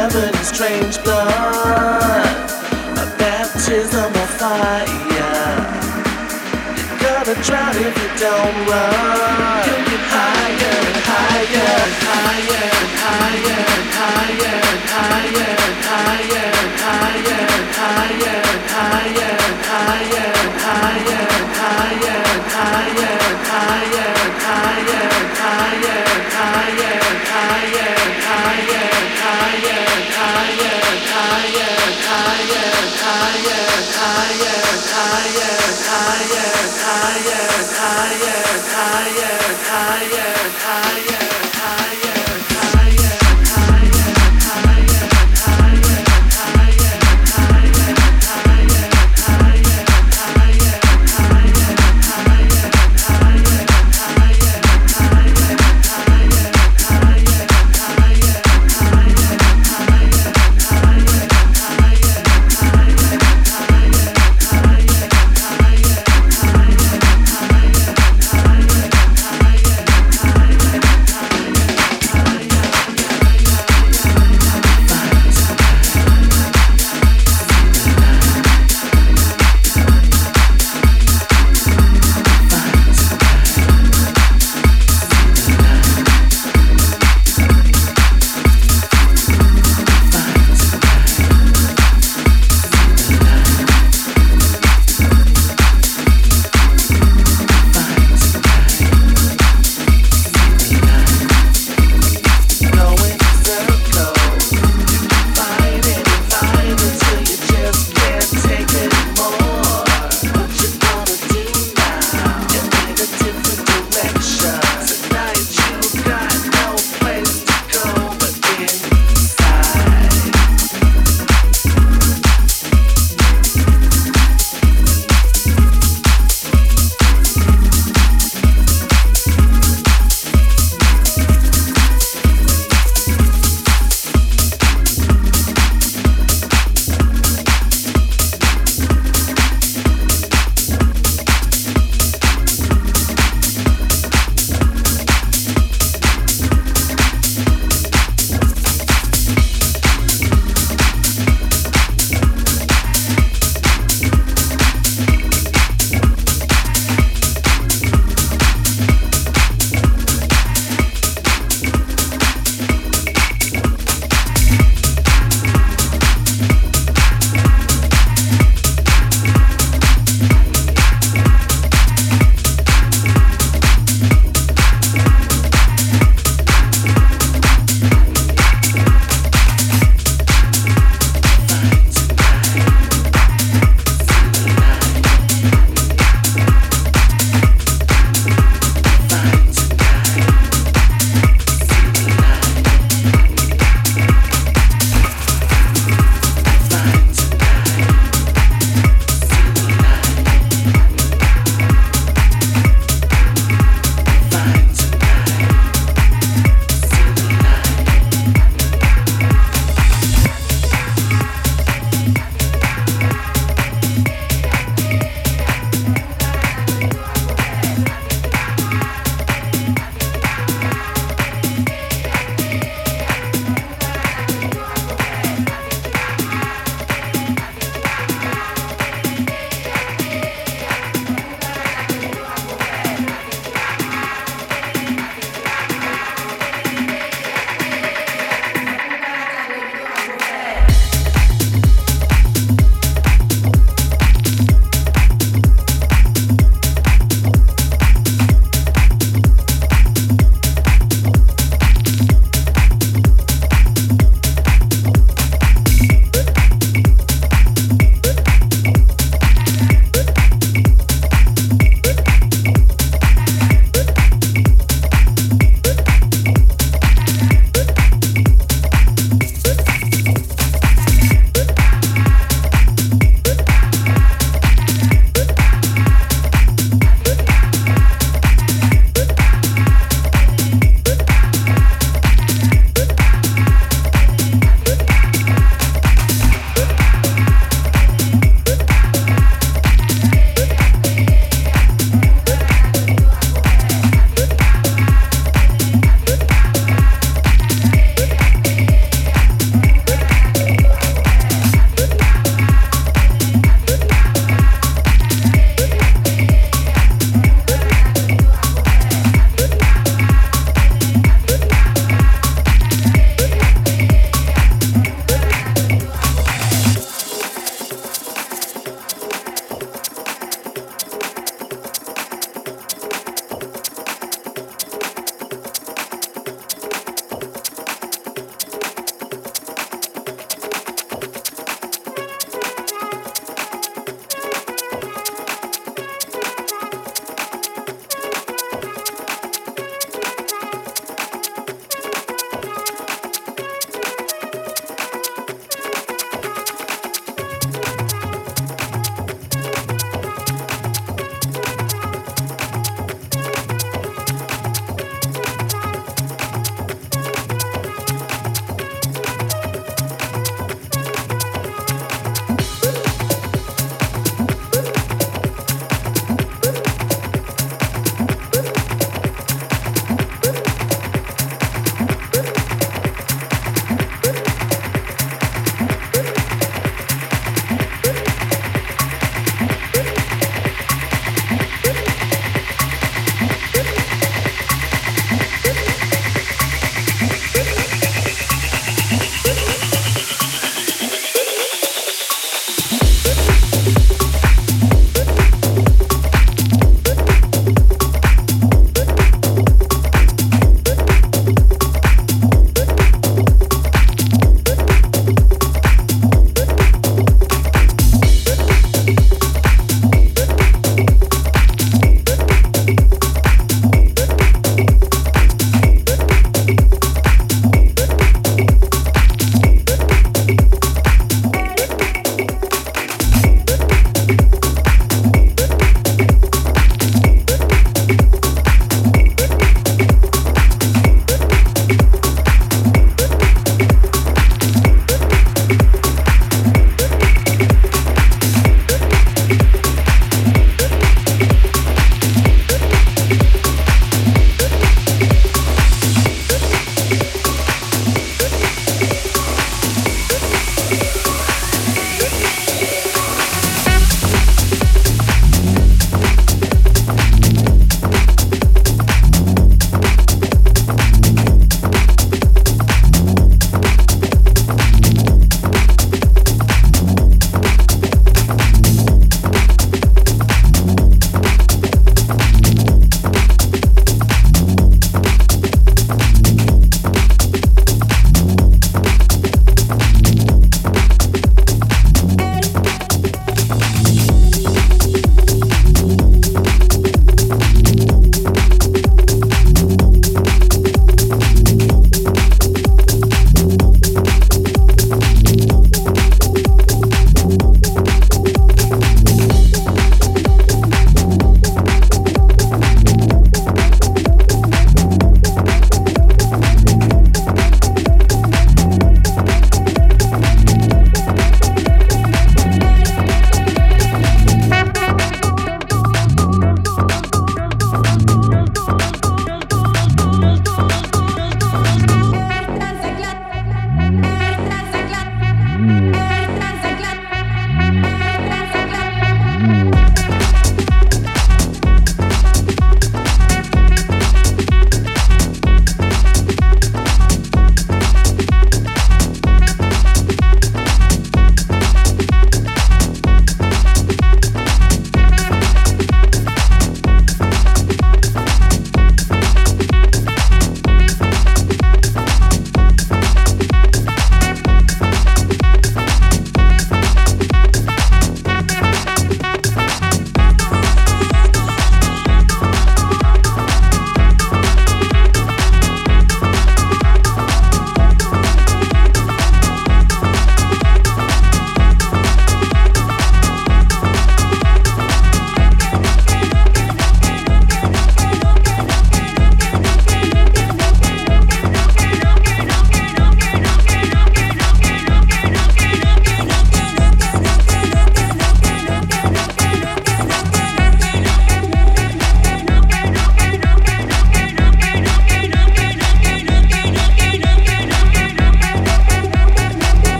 heaven in strange blood, a baptism of fire. You gotta drown if you don't run. You get higher and higher and higher and higher and higher and higher and higher. खाय higher खाय higher.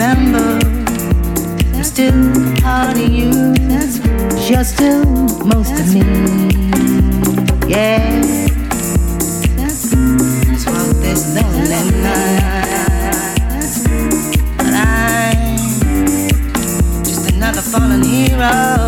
remember. I'm still of you. You're still most of me. Yes. This lonely night. Just another fallen hero.